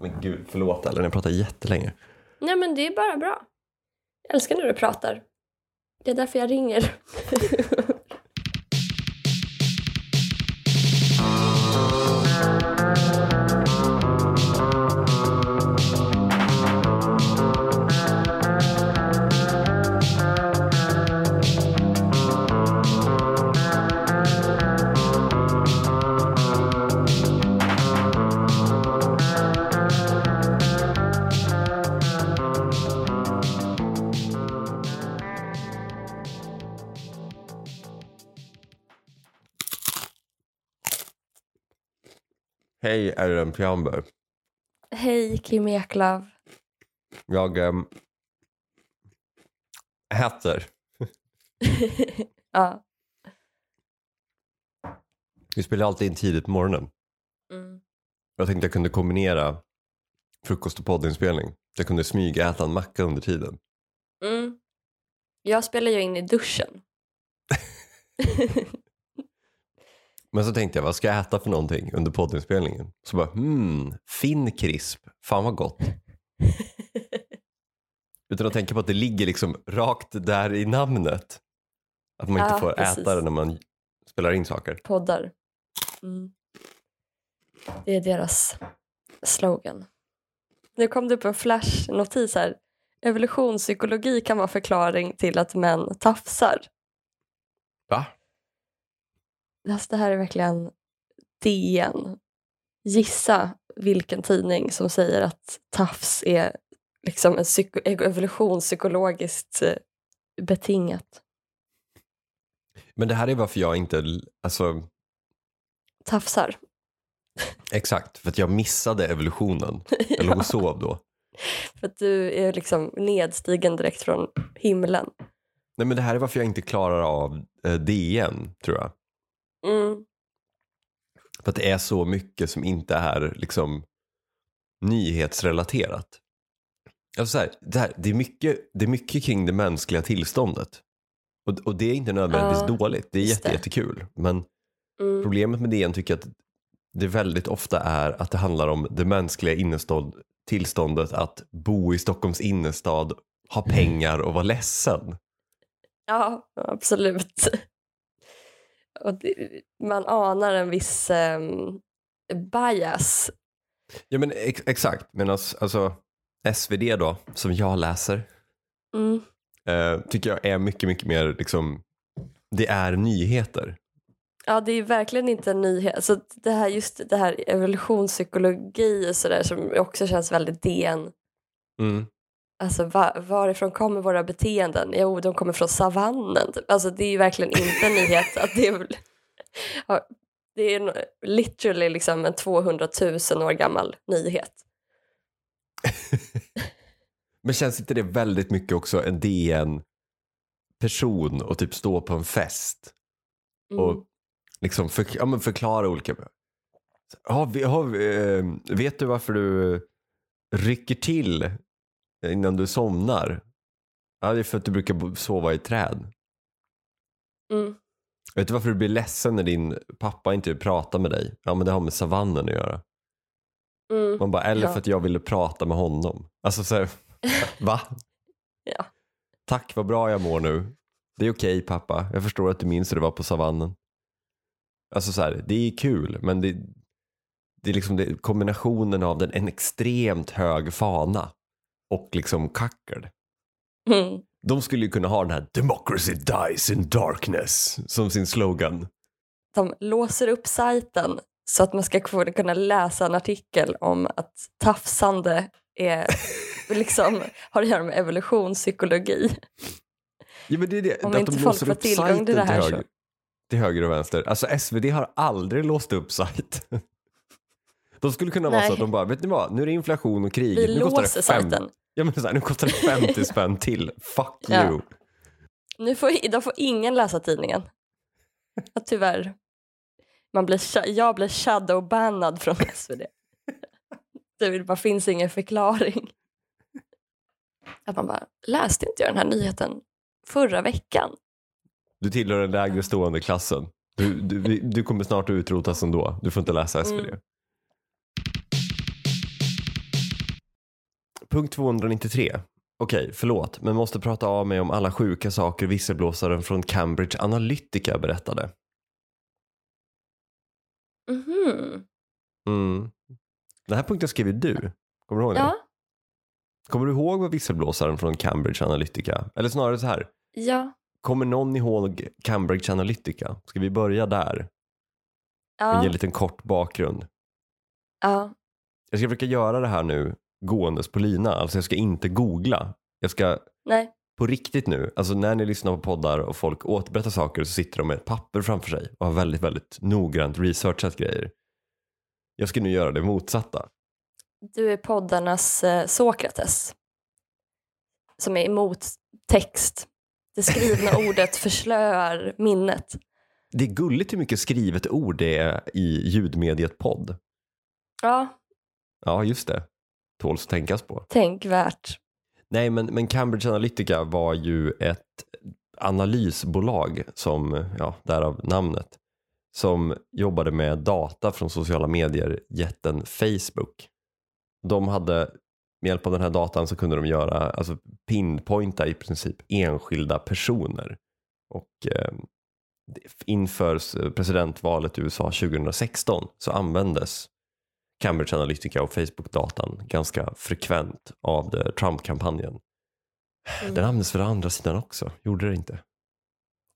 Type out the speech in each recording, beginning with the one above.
Men gud, förlåt Ellen, jag pratar jättelänge. Nej men det är bara bra. Jag älskar när du pratar. Det är därför jag ringer. Hej Ellen Piamber. Hej Kim Eklöf. Jag äm, äter. ja. Vi spelar alltid in tidigt på morgonen. Mm. Jag tänkte jag kunde kombinera frukost och poddinspelning. Jag kunde smyga äta en macka under tiden. Mm. Jag spelar ju in i duschen. Men så tänkte jag, vad ska jag äta för någonting under poddinspelningen? Så bara, hmm, Finn krisp. Fan vad gott. Utan att tänka på att det ligger liksom rakt där i namnet. Att man inte Ja, får precis. äta det när man spelar in saker. Poddar. Mm. Det är deras slogan. Nu kom det upp en flashnotis här. Evolutionspsykologi kan vara förklaring till att män tafsar. Va? Alltså det här är verkligen DN. Gissa vilken tidning som säger att tafs är liksom en psyko- evolutionspsykologiskt eh, betingat. Men det här är varför jag inte, alltså Tafsar. exakt, för att jag missade evolutionen. Jag låg och sov då. För att du är liksom nedstigen direkt från himlen. Nej men det här är varför jag inte klarar av eh, DN, tror jag. Mm. För att det är så mycket som inte är liksom nyhetsrelaterat. Alltså så här, det, här, det, är mycket, det är mycket kring det mänskliga tillståndet. Och, och det är inte nödvändigtvis Ja, dåligt, det är just jätte, det. jättekul. Men Mm. problemet med DN tycker jag att det väldigt ofta är att det handlar om det mänskliga innerstad, tillståndet att bo i Stockholms innerstad, ha pengar och vara ledsen. Ja, absolut. Och det, man anar en viss um, bias. Ja men ex- exakt, men alltså, alltså SvD då, som jag läser, Mm. eh, tycker jag är mycket, mycket mer liksom, det är nyheter. Ja, det är verkligen inte en nyhet. Alltså det här, just det här evolutionspsykologi och sådär som också känns väldigt DN. Mm. Alltså va, varifrån kommer våra beteenden? Jo, de kommer från savannen. Typ. Alltså det är ju verkligen inte en nyhet. Att det, är, ja, det är en- literally liksom en 200 000 år gammal nyhet. Men känns inte det väldigt mycket också en DN-person och typ stå på en fest Mm. och liksom för, ja, förklara olika... Vi, har, vi, eh, vet du varför du rycker till innan du somnar? Ja, det är för att du brukar sova i träd. Mm. Vet du varför du blir ledsen när din pappa inte vill prata med dig? Ja, men det har med savannen att göra. Mm. Man bara, eller Ja. för att jag ville prata med honom. Alltså så här, va? Ja. Tack, vad bra jag mår nu. Det är okej pappa, jag förstår att du minns hur det var på savannen. Alltså så här, det är kul, men det, det är liksom det, kombinationen av den, en extremt hög fana och liksom kackel. Mm. De skulle ju kunna ha den här “Democracy dies in darkness” som sin slogan. De låser upp sajten så att man ska kunna läsa en artikel om att tafsande är, liksom, har att göra med evolutionspsykologi. Ja, men det är det, Om att inte de folk får tillgång till det här till så- höger, till höger och vänster. Alltså SvD har aldrig låst upp sajten. De skulle kunna vara Nej. så att de bara, vet ni vad, nu är det inflation och krig. Vi nu kostar låser det fem, sajten. Ja, men så här, nu kostar det 50 spänn till. Fuck Ja. you. Nu får, då får ingen läsa tidningen. Ja, tyvärr. Man blir, jag blir shadowbannad från SvD. Det bara finns ingen förklaring. Att man bara, läste inte jag den här nyheten förra veckan? Du tillhör den lägre stående klassen. Du, du, du kommer snart att utrotas ändå. Du får inte läsa SvD. Mm. Punkt 293. Okej, förlåt, men måste prata av mig om alla sjuka saker visselblåsaren från Cambridge Analytica berättade. Mhm. Mm. Den här punkten skrev ju du. Kommer du ihåg det? Ja. Kommer du ihåg vad visselblåsaren från Cambridge Analytica, eller snarare så här, Ja. kommer någon ihåg Cambridge Analytica? Ska vi börja där? Och Ja. ge en liten kort bakgrund. ja. Jag ska försöka göra det här nu gåendes på lina, alltså jag ska inte googla. Jag ska Nej. på riktigt nu, alltså när ni lyssnar på poddar och folk återberättar saker så sitter de med ett papper framför sig och har väldigt, väldigt noggrant researchat grejer. Jag ska nu göra det motsatta. Du är poddarnas eh, Sokrates. Som är emot text. Det skrivna ordet förslöar minnet. Det är gulligt hur mycket skrivet ord det är i ljudmediet podd. Ja, Ja, just det. Tåls att tänkas på. tänkvärt. Nej, men, men Cambridge Analytica var ju ett analysbolag som, ja, därav namnet, som jobbade med data från sociala medier, jätten Facebook. De hade, med hjälp av den här datan så kunde de göra, alltså pinpointa i princip enskilda personer. Och eh, inför presidentvalet i USA 2016 så användes Cambridge Analytica och Facebook-datan ganska frekvent av det- Trump-kampanjen. Mm. Den användes för andra sidan också, gjorde det inte?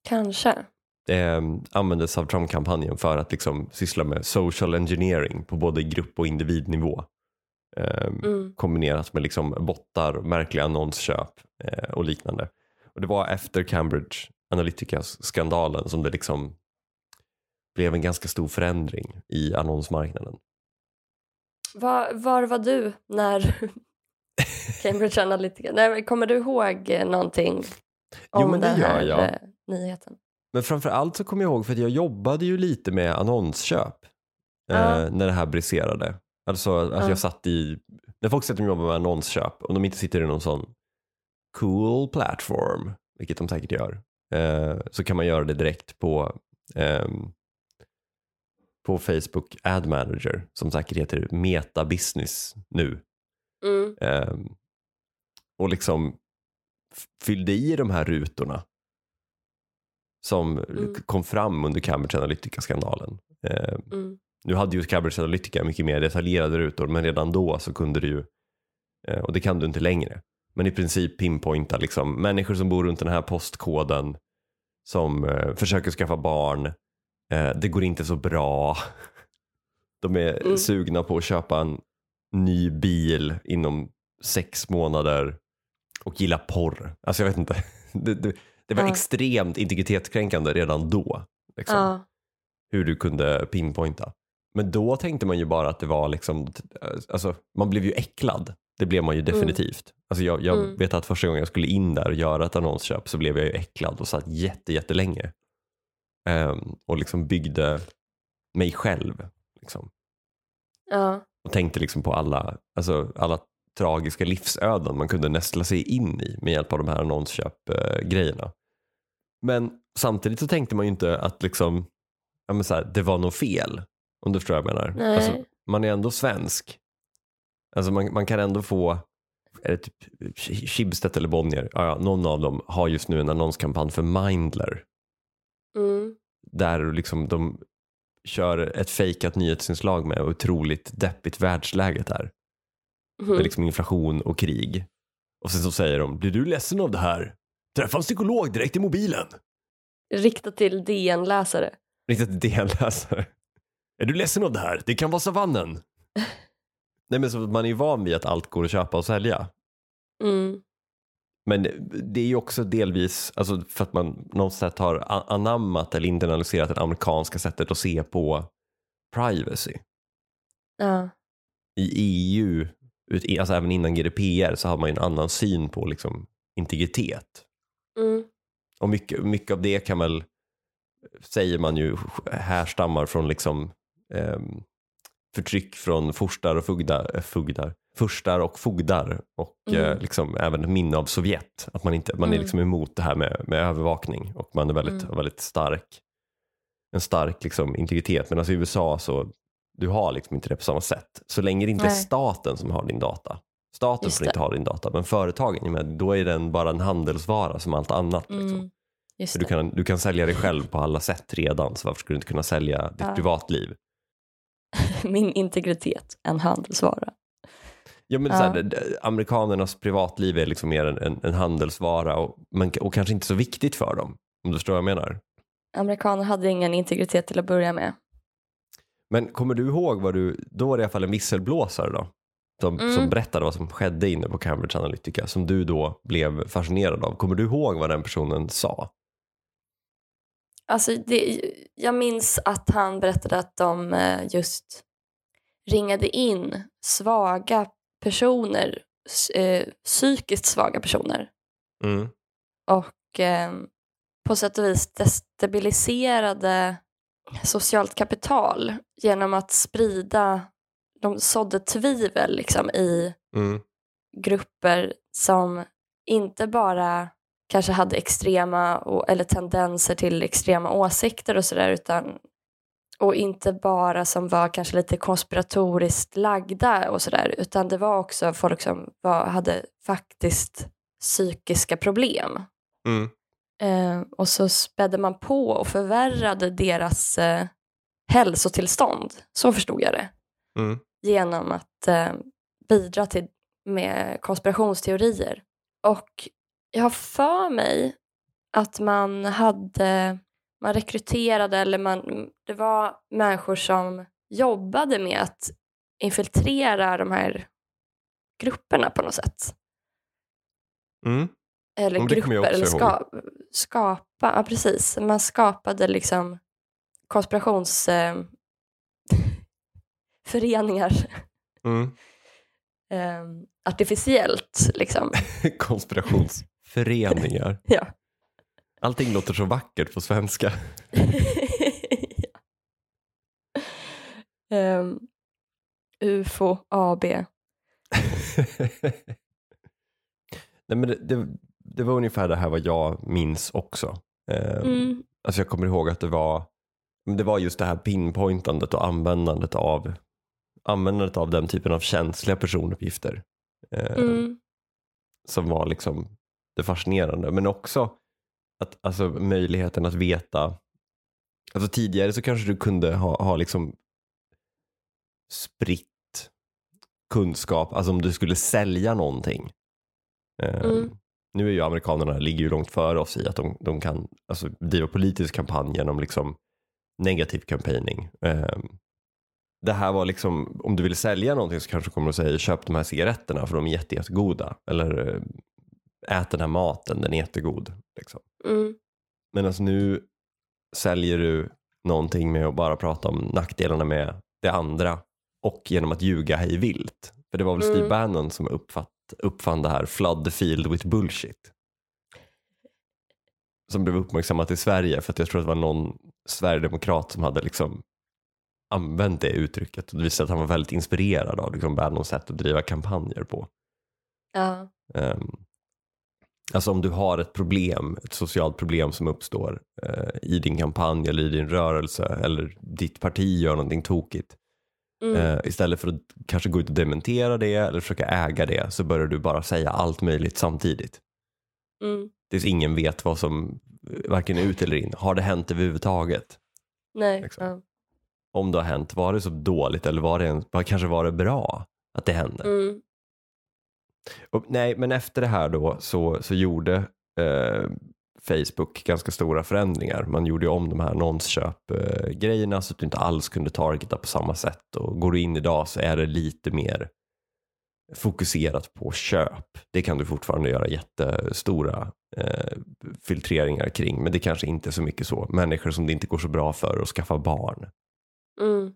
Kanske. Eh, användes av Trump-kampanjen för att liksom syssla med social engineering på både grupp och individnivå. Eh, Mm. kombinerat med liksom bottar, märkliga annonsköp eh, och liknande. Och det var efter Cambridge Analytica-skandalen som det liksom blev en ganska stor förändring i annonsmarknaden. Var, var var du när Cambridge Analytica... Nej, kommer du ihåg eh, någonting om Jo, men det den här jag. eh, nyheten? Men framför allt så kommer jag ihåg för att jag jobbade ju lite med annonsköp eh, Ja. när det här briserade. Alltså att Ja. jag satt i, när folk säger att de jobbar med annonsköp, om de inte sitter i någon sån cool platform, vilket de säkert gör, eh, så kan man göra det direkt på ehm, på Facebook Ad Manager som säkert heter Meta Business nu. Mm. Ehm, och liksom fyllde i de här rutorna som Mm. kom fram under Cambridge Analytica-skandalen. Ehm, Mm. nu hade ju Cambridge Analytica mycket mer detaljerade rutor men redan då så kunde du ju, eh, och det kan du inte längre, men i princip pinpointa liksom människor som bor runt den här postkoden som eh, försöker skaffa barn, det går inte så bra, de är Mm. sugna på att köpa en ny bil inom sex månader och gillar porr. Alltså jag vet inte. Det, det, det var Ja. extremt integritetskränkande redan då. Liksom, Ja. Hur du kunde pinpointa. Men då tänkte man ju bara att det var liksom, alltså man blev ju äcklad. Det blev man ju definitivt. Alltså jag, jag Mm. vet att första gången jag skulle in där och göra ett annonsköp så blev jag ju äcklad och satt jätte, jättelänge. Ehm, och liksom byggde mig själv. Liksom ja. och tänkte liksom på alla, alltså alla tragiska livsöden man kunde nästla sig in i med hjälp av de här annonsköp-grejerna. Men samtidigt så tänkte man ju inte att liksom, ja, så här, det var något fel. Om du förstår vad jag menar. Nej. Alltså, man är ändå svensk. Alltså man, man kan ändå få, är det typ Schibsted eller Bonnier, ja, ja, någon av dem har just nu en annonskampanj för Mindler Mm. där liksom de kör ett fejkat nyhetsinslag med hur otroligt deppigt världsläget är. Mhm. Med liksom inflation och krig. Och sen så säger de, blir du ledsen av det här? Träffa en psykolog direkt i mobilen. Riktat till DN-läsare. Riktat till DN-läsare. Är du ledsen av det här? Det kan vara savannen. Nej men så man är ju van vid att allt går att köpa och sälja. Mm. Men det är ju också delvis alltså för att man någonstans har anammat eller internaliserat det amerikanska sättet att se på privacy. Ja. i EU, alltså även innan GDPR, så har man ju en annan syn på liksom, integritet. Mm. Och mycket, mycket av det kan väl, säger man ju, härstammar från liksom, ehm, förtryck från furstar och fogdar, äh, fogdar, furstar och fogdar och Mm. eh, liksom även minne av Sovjet. Att man, inte, man är Mm. liksom emot det här med, med övervakning och man är väldigt, Mm. väldigt stark. En stark liksom, integritet. Men alltså i USA så du har liksom inte det på samma sätt. Så länge det inte är Nej. staten som har din data Staten Just får det. inte ha din data, men företagen, men då är den bara en handelsvara som allt annat. Liksom. Mm. Du, kan, du kan sälja dig själv på alla sätt redan, så varför skulle du inte kunna sälja ditt Ja. privatliv? Min integritet, en handelsvara. Ja, men Ja. Så här, amerikanernas privatliv är liksom mer en, en, en handelsvara och, men, och kanske inte så viktigt för dem. Om du förstår vad jag menar. Amerikaner hade ingen integritet till att börja med. Men kommer du ihåg vad du, då var det i alla fall en visselblåsare då? Som, Mm. som berättade vad som skedde inne på Cambridge Analytica som du då blev fascinerad av. Kommer du ihåg vad den personen sa? Alltså det, jag minns att han berättade att de eh, just ringade in svaga personer, eh, psykiskt svaga personer Mm. och eh, på sätt och vis destabiliserade socialt kapital genom att sprida, de sådde tvivel liksom i Mm. grupper som inte bara kanske hade extrema eller tendenser till extrema åsikter och sådär utan och inte bara som var kanske lite konspiratoriskt lagda och sådär utan det var också folk som var, hade faktiskt psykiska problem. Mm. Eh, och så spädde man på och förvärrade deras eh, hälsotillstånd, så förstod jag det Mm. genom att eh, bidra till med konspirationsteorier. Och jag har för mig att man hade, man rekryterade eller man, det var människor som jobbade med att infiltrera de här grupperna på något sätt. Mm. Eller jag grupper, eller ska, skapa, ja precis. Man skapade liksom konspirations... Eh, Mm. eh, artificiellt liksom. Konspirationsföreningar. ja. Allting låter så vackert på svenska. Ehm, UFO AB. Nej, men det, det, det var ungefär det här vad jag minns också. Eh, Mm, Alltså jag kommer ihåg att det var, det var just det här pinpointandet och användandet av, användandet av den typen av känsliga personuppgifter. Eh, mm, Som var liksom det fascinerande. Men också att, alltså, möjligheten att veta, alltså tidigare så kanske du kunde ha, ha liksom spritt kunskap, alltså om du skulle sälja någonting. Eh, Mm. Nu är ju amerikanerna, ligger ju långt före oss i att de, de kan alltså, driva politisk kampanj genom liksom negativ campaigning. Eh, det här var liksom, om du vill sälja någonting så kanske du kommer att säga köp de här cigaretterna för de är jätte, jättegoda. Eller ät den här maten, den är jättegod. Liksom. Mm, Medan nu säljer du någonting med att bara prata om nackdelarna med det andra och genom att ljuga hej vilt. För det var väl Steve Mm. Bannon som uppfatt, uppfann det här flood the field with bullshit. Som blev uppmärksammat i Sverige för att jag tror att det var någon sverigedemokrat som hade liksom använt det uttrycket och det visade att han var väldigt inspirerad av liksom Bannons sätt att driva kampanjer på. ja, Um, alltså om du har ett problem, ett socialt problem som uppstår eh, i din kampanj eller i din rörelse eller ditt parti gör någonting tokigt. mm, Eh, istället för att kanske gå ut och dementera det eller försöka äga det så börjar du bara säga allt möjligt samtidigt. mm. Tills ingen vet vad som eh, varken är ut eller in. Har det hänt överhuvudtaget? Nej, Liksom. ja. Om det har hänt, var det så dåligt eller var det en, kanske var det bra att det hände? mm, Och, nej, men efter det här då så, så gjorde eh, Facebook ganska stora förändringar. Man gjorde ju om de här annonsköp-grejerna så att du inte alls kunde targeta på samma sätt. Och går du in idag så är det lite mer fokuserat på köp. Det kan du fortfarande göra jättestora eh, filtreringar kring, men det kanske inte är så mycket så. Människor som det inte går så bra för att skaffa barn. mm,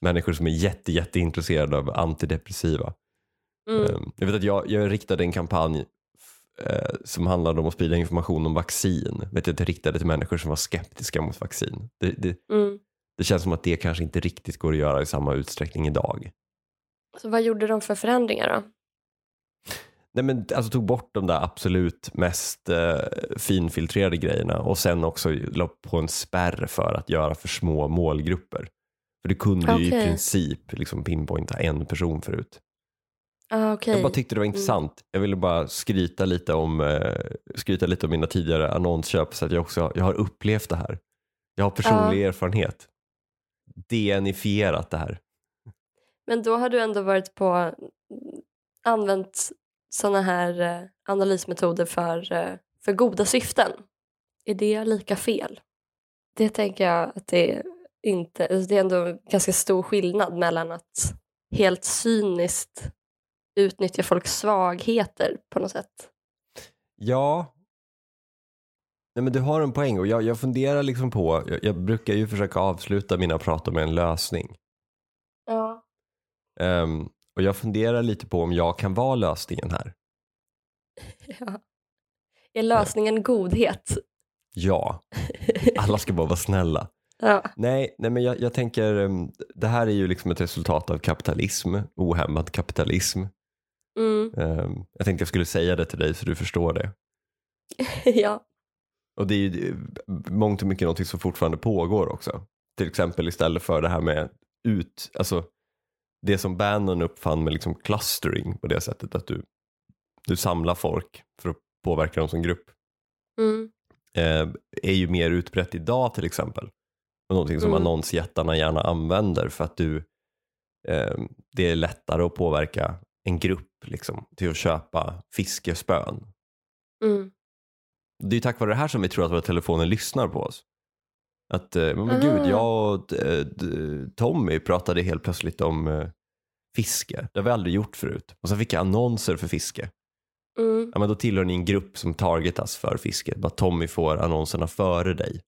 Människor som är jätte, jätteintresserade av antidepressiva. Mm, Ehm, Jag vet att jag, jag riktade en kampanj eh, som handlade om att sprida information om vaccin. Vet jag, jag riktade till människor som var skeptiska mot vaccin. Det, det, mm. det känns som att det kanske inte riktigt går att göra i samma utsträckning idag. Så vad gjorde de för förändringar då? Nej men alltså tog bort de där absolut mest eh, finfiltrerade grejerna och sen också la på en spärr för att göra för små målgrupper. För du kunde ju i princip liksom pinpointa en person förut. Ah, okej. Jag bara tyckte det var intressant. Jag ville bara skryta lite om, eh, skryta lite om mina tidigare annonsköp så att jag också jag har upplevt det här. Jag har personlig erfarenhet. DNifierat det här. Men då har du ändå varit på, använt sådana här eh, analysmetoder för, eh, för goda syften. Är det lika fel? Det tänker jag att det inte, alltså det är ändå ganska stor skillnad mellan att helt cyniskt utnyttja folks svagheter på något sätt. Ja. Nej, men du har en poäng och jag, jag funderar liksom på, jag, jag brukar ju försöka avsluta mina prat med en lösning. Ja. Ehm, och jag funderar lite på om jag kan vara lösningen här. ja. Är lösningen godhet? Ja, alla ska bara vara snälla. Ja. Nej, nej men jag, jag tänker, um, det här är ju liksom ett resultat av kapitalism, ohämmad kapitalism. Mm. Um, jag tänkte jag skulle säga det till dig så du förstår det. ja. Och det är ju mångt och mycket något som fortfarande pågår också. Till exempel istället för det här med ut, alltså det som Bannon uppfann med liksom clustering på det sättet att du, du samlar folk för att påverka dem som grupp. Mm. Eh, är ju mer utbrett idag till exempel. Och någonting som Mm. annonsjättarna gärna använder för att du, eh, det är lättare att påverka en grupp liksom, till att köpa fiskespön. Mm. Det är tack vare det här som vi tror att våra telefoner lyssnar på oss. Att, eh, men Aha. gud, jag och eh, Tommy pratade helt plötsligt om eh, fiske. Det har vi aldrig gjort förut. Och så fick jag annonser för fiske. Mm. Ja, men då tillhör ni en grupp som targetas för fiske. Bara Tommy får annonserna före dig.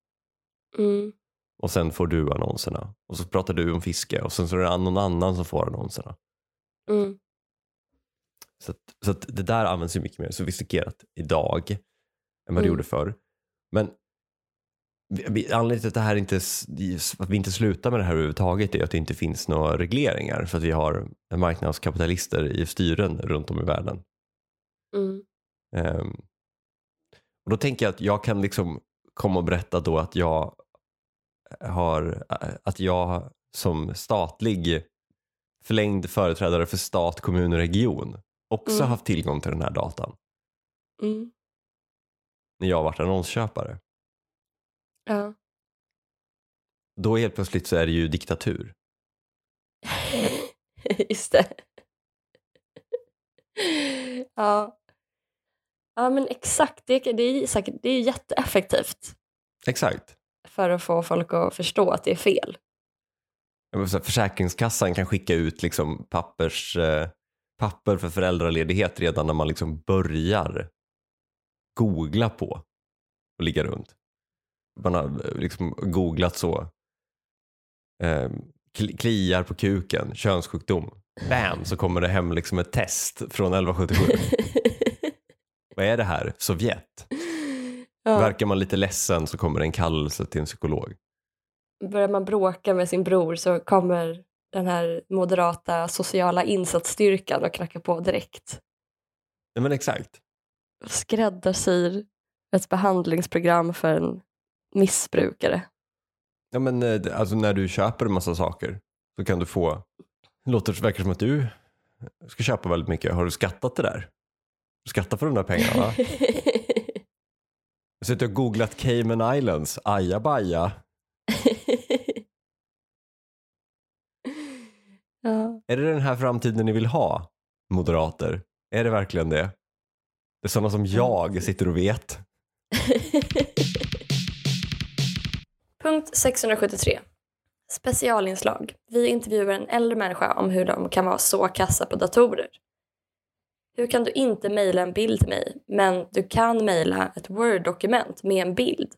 Mm. och sen får du annonserna. Och så pratar du om fiske och sen så är det någon annan som får annonserna. Mm. Så, att, så att det där används ju mycket mer sofistikerat idag än vad det Mm. gjorde förr. Men anledningen till att, det här inte, att vi inte slutar med det här överhuvudtaget är att det inte finns några regleringar för att vi har marknadskapitalister i styren runt om i världen. Mm. Ehm, och då tänker jag att jag kan liksom komma och berätta då att jag har, att jag som statlig förlängd företrädare för stat, kommun och region också Mm. haft tillgång till den här datan Mm. när jag varit annonsköpare. Ja. Då helt plötsligt så är det ju diktatur. Just det. ja. Ja men exakt, det, det, är säkert, det är jätteeffektivt Exakt. för att få folk att förstå att det är fel. Försäkringskassan kan skicka ut liksom pappers, eh, papper för föräldraledighet redan när man liksom börjar googla på och ligga runt. Man har eh, liksom googlat så. Eh, kli- kliar på kuken, könssjukdom. Bam, så kommer det hem liksom ett test från 1177. Vad är det här? Sovjet? ja. Verkar man lite ledsen så kommer det en kallelse till en psykolog. Börjar man bråka med sin bror så kommer den här moderata sociala insatsstyrkan och knackar på direkt. Nej men exakt. Skräddarsyr ett behandlingsprogram för en missbrukare. Ja, men, eh, alltså, när du köper en massa saker så kan du få, det låter verkar som att du ska köpa väldigt mycket. Har du skattat det där? Du skattar för de där pengarna? Jag sitter och googlat Cayman Islands, ajabaja. Ja. Är det den här framtiden ni vill ha, moderater? Är det verkligen det? Det är sådana som jag sitter och vet. Punkt 673. Specialinslag. Vi intervjuar en äldre människa om hur de kan vara så kassa på datorer. Hur kan du inte mejla en bild till mig, men du kan mejla ett Word-dokument med en bild?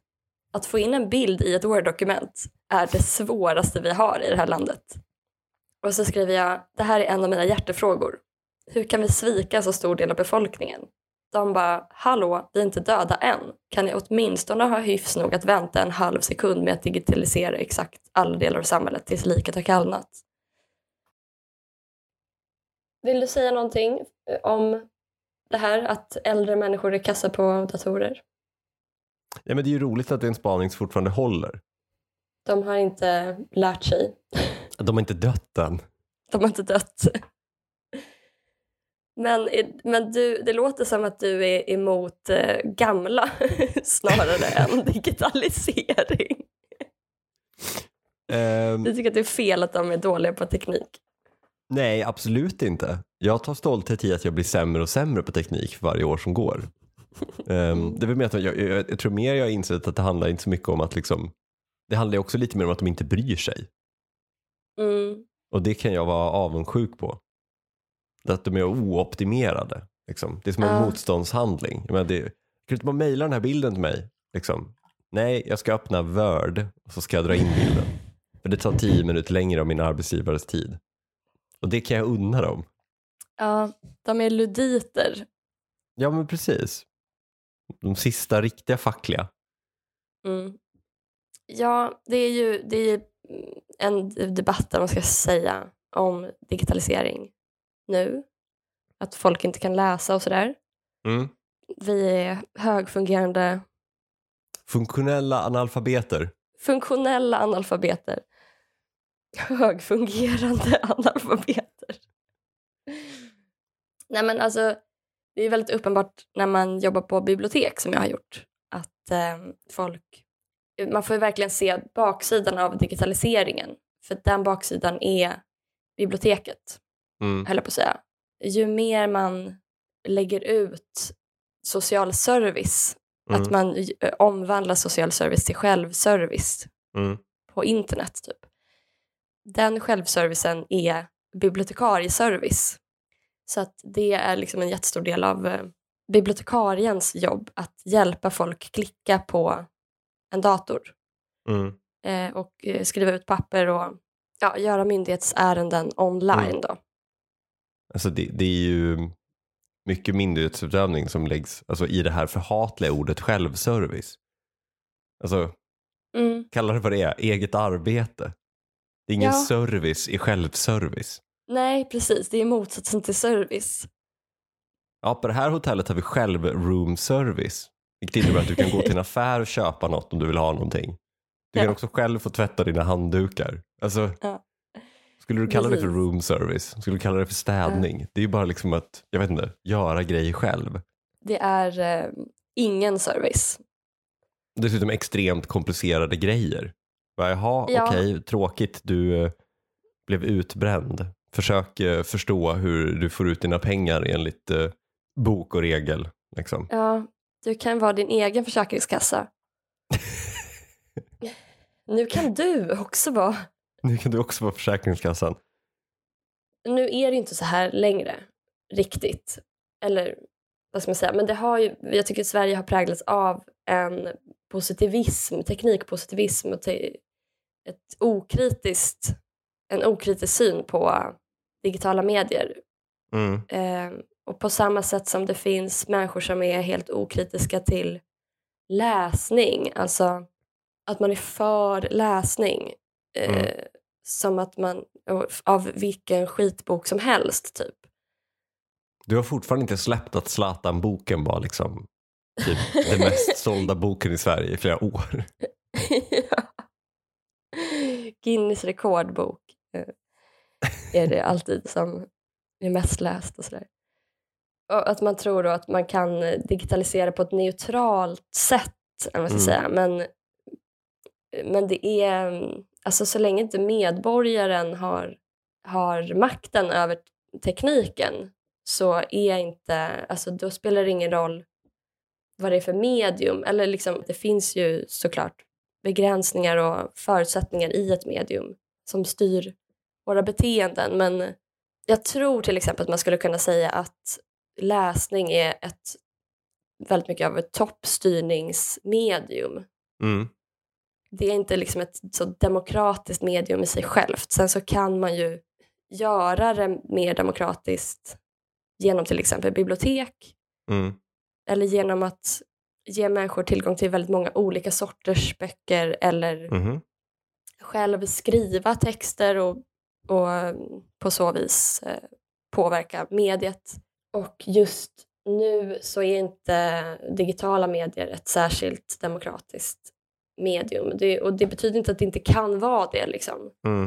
Att få in en bild i ett Word-dokument är det svåraste vi har i det här landet. Och så skriver jag, det här är en av mina hjärtefrågor. Hur kan vi svika så stor del av befolkningen? De bara, hallå, vi är inte döda än. Kan ni åtminstone ha hyfs nog att vänta en halv sekund med att digitalisera exakt alla delar av samhället tills liket har kallnat? Vill du säga någonting eh, om det här att äldre människor är kassa på datorer? Ja, men det är ju roligt att en spaning fortfarande håller. De har inte lärt sig. De har inte dött än. De har inte dött. Men, men du, det låter som att du är emot eh, gamla snarare än digitalisering. Ehm, Du tycker att det är fel att de är dåliga på teknik? nej, absolut inte. Jag tar stolthet i att jag blir sämre och sämre på teknik för varje år som går. Ehm, det är att jag, jag, jag tror mer jag har insett att det handlar inte så mycket om att liksom, det handlar också lite mer om att de inte bryr sig. Mm. Och det kan jag vara avundsjuk på. Att de är ooptimerade. Liksom. Det är som en Ja. motståndshandling. Jag menar, det, kan du inte bara mejla den här bilden till mig? Liksom. Nej, jag ska öppna Word och så ska jag dra in bilden. För det tar tio minuter längre av min arbetsgivares tid. Och det kan jag unna dem. Ja, de är luditer. Ja men precis. De sista riktiga fackliga. Mm. Ja, det är ju det är en debatt där man ska säga om digitalisering nu. Att folk inte kan läsa och sådär. Mm. Vi är högfungerande, Funktionella analfabeter. funktionella analfabeter. Högfungerande analfabeter. Nej men alltså, det är väldigt uppenbart när man jobbar på bibliotek som jag har gjort att eh, folk, man får ju verkligen se baksidan av digitaliseringen. För den baksidan är biblioteket, Mm. höll jag på att säga. Ju mer man lägger ut social service, Mm. att man eh, omvandlar social service till självservice Mm. på internet typ. Den självservicen är bibliotekarieservice. Så att det är liksom en jättestor del av eh, bibliotekariens jobb att hjälpa folk klicka på en dator Mm. eh, och eh, skriva ut papper och ja, göra myndighetsärenden online Mm. då. Alltså det, det är ju mycket myndighetsutövning som läggs alltså i det här förhatliga ordet självservice. Alltså Mm. kalla det vad det är, eget arbete. Det är ingen Ja. service i självservice. Nej, precis. Det är motsatsen till service. Ja, på det här hotellet har vi själv room service. Vilket innebär att du kan gå till en affär och köpa något om du vill ha någonting. Du kan Ja. också själv få tvätta dina handdukar. Alltså, Ja. Skulle du kalla det för Precis. room service? Skulle du kalla det för städning? Det är ju bara liksom att, jag vet inte, göra grejer själv. Det är eh, ingen service. Dessutom extremt komplicerade grejer. Bara, Jaha, Ja. okej, tråkigt, du eh, blev utbränd. Försök eh, förstå hur du får ut dina pengar enligt eh, bok och regel. Liksom. Ja, du kan vara din egen försäkringskassa. Nu kan du också vara. Nu kan du också vara Försäkringskassan. Nu är det inte så här längre, riktigt. Eller vad ska man säga, men det har ju, jag tycker att Sverige har präglats av en positivism, teknikpositivism och te, ett okritiskt, en okritisk syn på digitala medier. Mm. Eh, och på samma sätt som det finns människor som är helt okritiska till läsning, alltså att man är för läsning. Eh, Mm. Som att man, av vilken skitbok som helst typ. Du har fortfarande inte släppt att Zlatan-boken var liksom typ den mest sålda boken i Sverige i flera år. ja. Guinness rekordbok eh, är det alltid som är mest läst och sådär. Att man tror då att man kan eh, digitalisera på ett neutralt sätt, eller vad ska Mm. säga. Men, men det är, alltså så länge inte medborgaren har, har makten över tekniken så är inte, alltså då spelar det ingen roll vad det är för medium. Eller liksom, det finns ju såklart begränsningar och förutsättningar i ett medium som styr våra beteenden. Men jag tror till exempel att man skulle kunna säga att läsning är ett väldigt mycket av ett toppstyrningsmedium. Mm. Det är inte liksom ett så demokratiskt medium i sig självt. Sen så kan man ju göra det mer demokratiskt genom till exempel bibliotek Mm. eller genom att ge människor tillgång till väldigt många olika sorters böcker eller Mhm. själv skriva texter och, och på så vis eh, påverka mediet. Och just nu så är inte digitala medier ett särskilt demokratiskt medium. Det, och det betyder inte att det inte kan vara det. Liksom. Mm.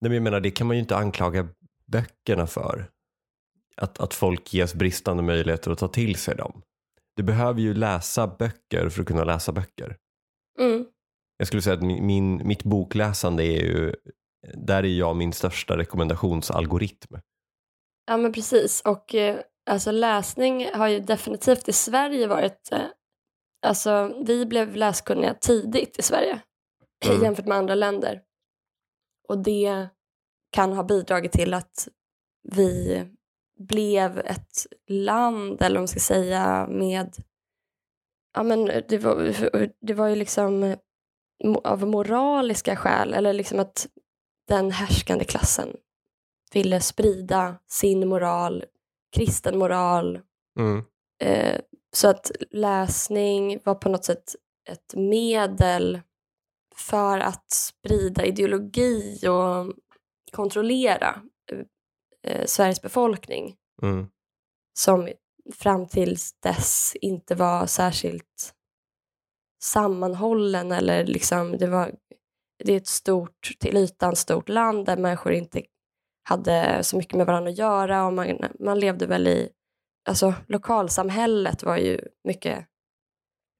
Nej, men jag menar, det kan man ju inte anklaga böckerna för. att, att folk ges bristande möjligheter att ta till sig dem. Du behöver ju läsa böcker för att kunna läsa böcker. Mm. Jag skulle säga att min, mitt bokläsande är ju, där är jag min största rekommendationsalgoritm. Ja men precis och eh, alltså läsning har ju definitivt i Sverige varit, eh, alltså vi blev läskunniga tidigt i Sverige Mm. jämfört med andra länder. Och det kan ha bidragit till att vi blev ett land, eller vad man ska säga, med... Ja, men det, var, det var ju liksom mo- av moraliska skäl, eller liksom att den härskande klassen ville sprida sin moral, kristen moral. Mm. Eh, så att läsning var på något sätt ett medel för att sprida ideologi och kontrollera eh, Sveriges befolkning Mm. som fram tills dess inte var särskilt sammanhållen eller liksom det var det är ett stort, till ytan stort land där människor inte hade så mycket med varandra att göra och man, man levde väl i, alltså lokalsamhället var ju mycket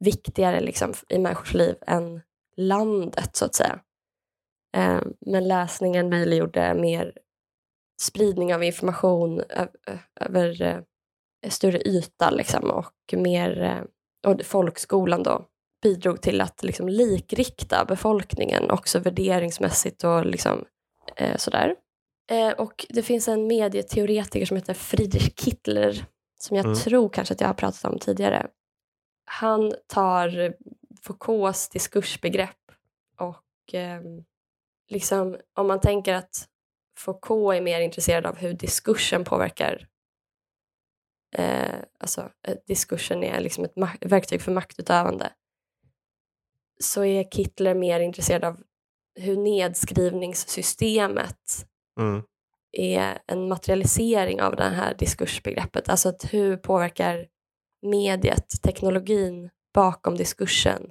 viktigare liksom i människors liv än landet så att säga. Eh, men läsningen möjliggjorde mer spridning av information över eh, större yta liksom, och mer eh, och folkskolan då bidrog till att liksom likrikta befolkningen också värderingsmässigt och liksom, eh, sådär. Eh, och det finns en medieteoretiker som heter Friedrich Kittler som jag Mm. tror kanske att jag har pratat om tidigare. Han tar Foucaults diskursbegrepp och eh, liksom om man tänker att Foucault är mer intresserad av hur diskursen påverkar eh, alltså eh, diskursen är liksom ett verktyg för maktutövande så är Kittler mer intresserad av hur nedskrivningssystemet Mm. är en materialisering av det här diskursbegreppet. Alltså att hur påverkar mediet, teknologin bakom diskursen,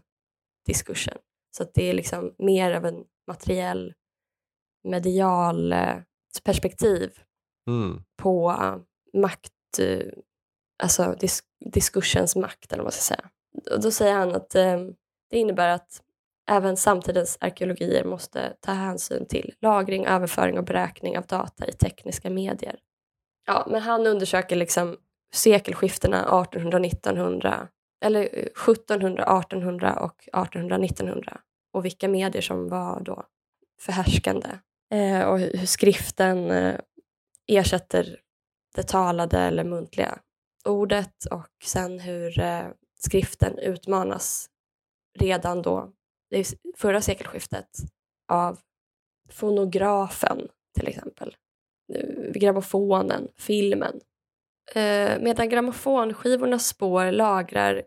diskursen. Så att det är liksom mer av en materiell medial eh, perspektiv Mm. på eh, makt, eh, alltså dis diskursens makt eller vad man ska säga. Och då säger han att eh, det innebär att även samtidens arkeologier måste ta hänsyn till lagring, överföring och beräkning av data i tekniska medier. Ja, men han undersöker liksom sekelskiftena 1800, 1900 eller eh, 1700, 1800 och 1800, 1900 och vilka medier som var då förhärskande. Eh, och hur skriften eh, ersätter det talade eller muntliga ordet. Och sen hur eh, skriften utmanas redan då, förra sekelskiftet, av fonografen till exempel. Grammofonen, filmen. Eh, medan grammofonskivornas spår lagrar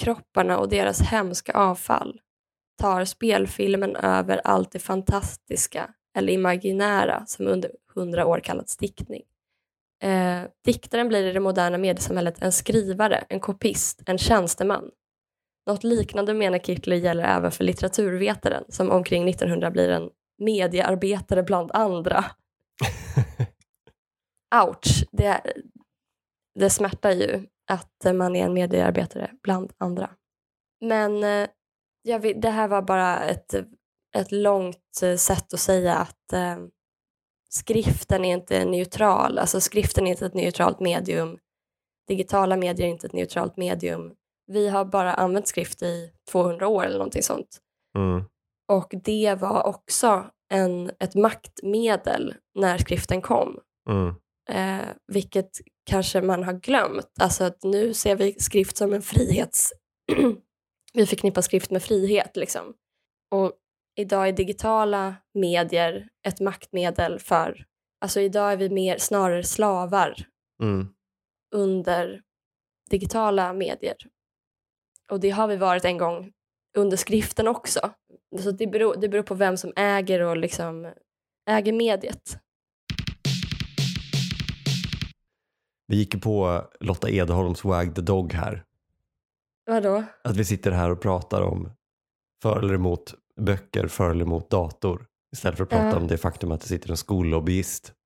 kropparna och deras hemska avfall tar spelfilmen över allt det fantastiska eller imaginära som under hundra år kallats diktning. Eh, diktaren blir i det moderna mediesamhället en skrivare, en kopist, en tjänsteman. Något liknande menar Kittler gäller även för litteraturvetaren som omkring 1900 blir en mediearbetare bland andra. Ouch! Det, det smärtar ju att man är en mediearbetare bland andra. Men eh, jag vill, det här var bara ett, ett långt eh, sätt att säga att eh, skriften är inte neutral. Alltså skriften är inte ett neutralt medium. Digitala medier är inte ett neutralt medium. Vi har bara använt skrift i 200 år eller någonting sånt. Mm. Och det var också en, ett maktmedel när skriften kom. Mm. Eh, vilket kanske man har glömt. Alltså att nu ser vi skrift som en frihets... vi förknippar skrift med frihet liksom. Och idag är digitala medier ett maktmedel för... Alltså idag är vi mer snarare slavar Mm. under digitala medier. Och det har vi varit en gång under skriften också. Så det beror, det beror på vem som äger och liksom äger mediet. Vi gick ju på Lotta Edholms Wag the Dog här. Vadå? Att vi sitter här och pratar om för eller emot böcker, för eller emot dator. Istället för att prata Ja. om det faktum att det sitter en skollobbyist.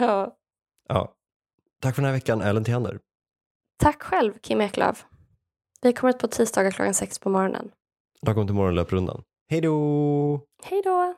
Ja. Ja. Tack för den här veckan, Ellen Theander. Tack själv, Kim Eklöf. Vi kommer ut på tisdagar klockan sex på morgonen. Lagom till morgonlöprundan. Hej då! Hej då!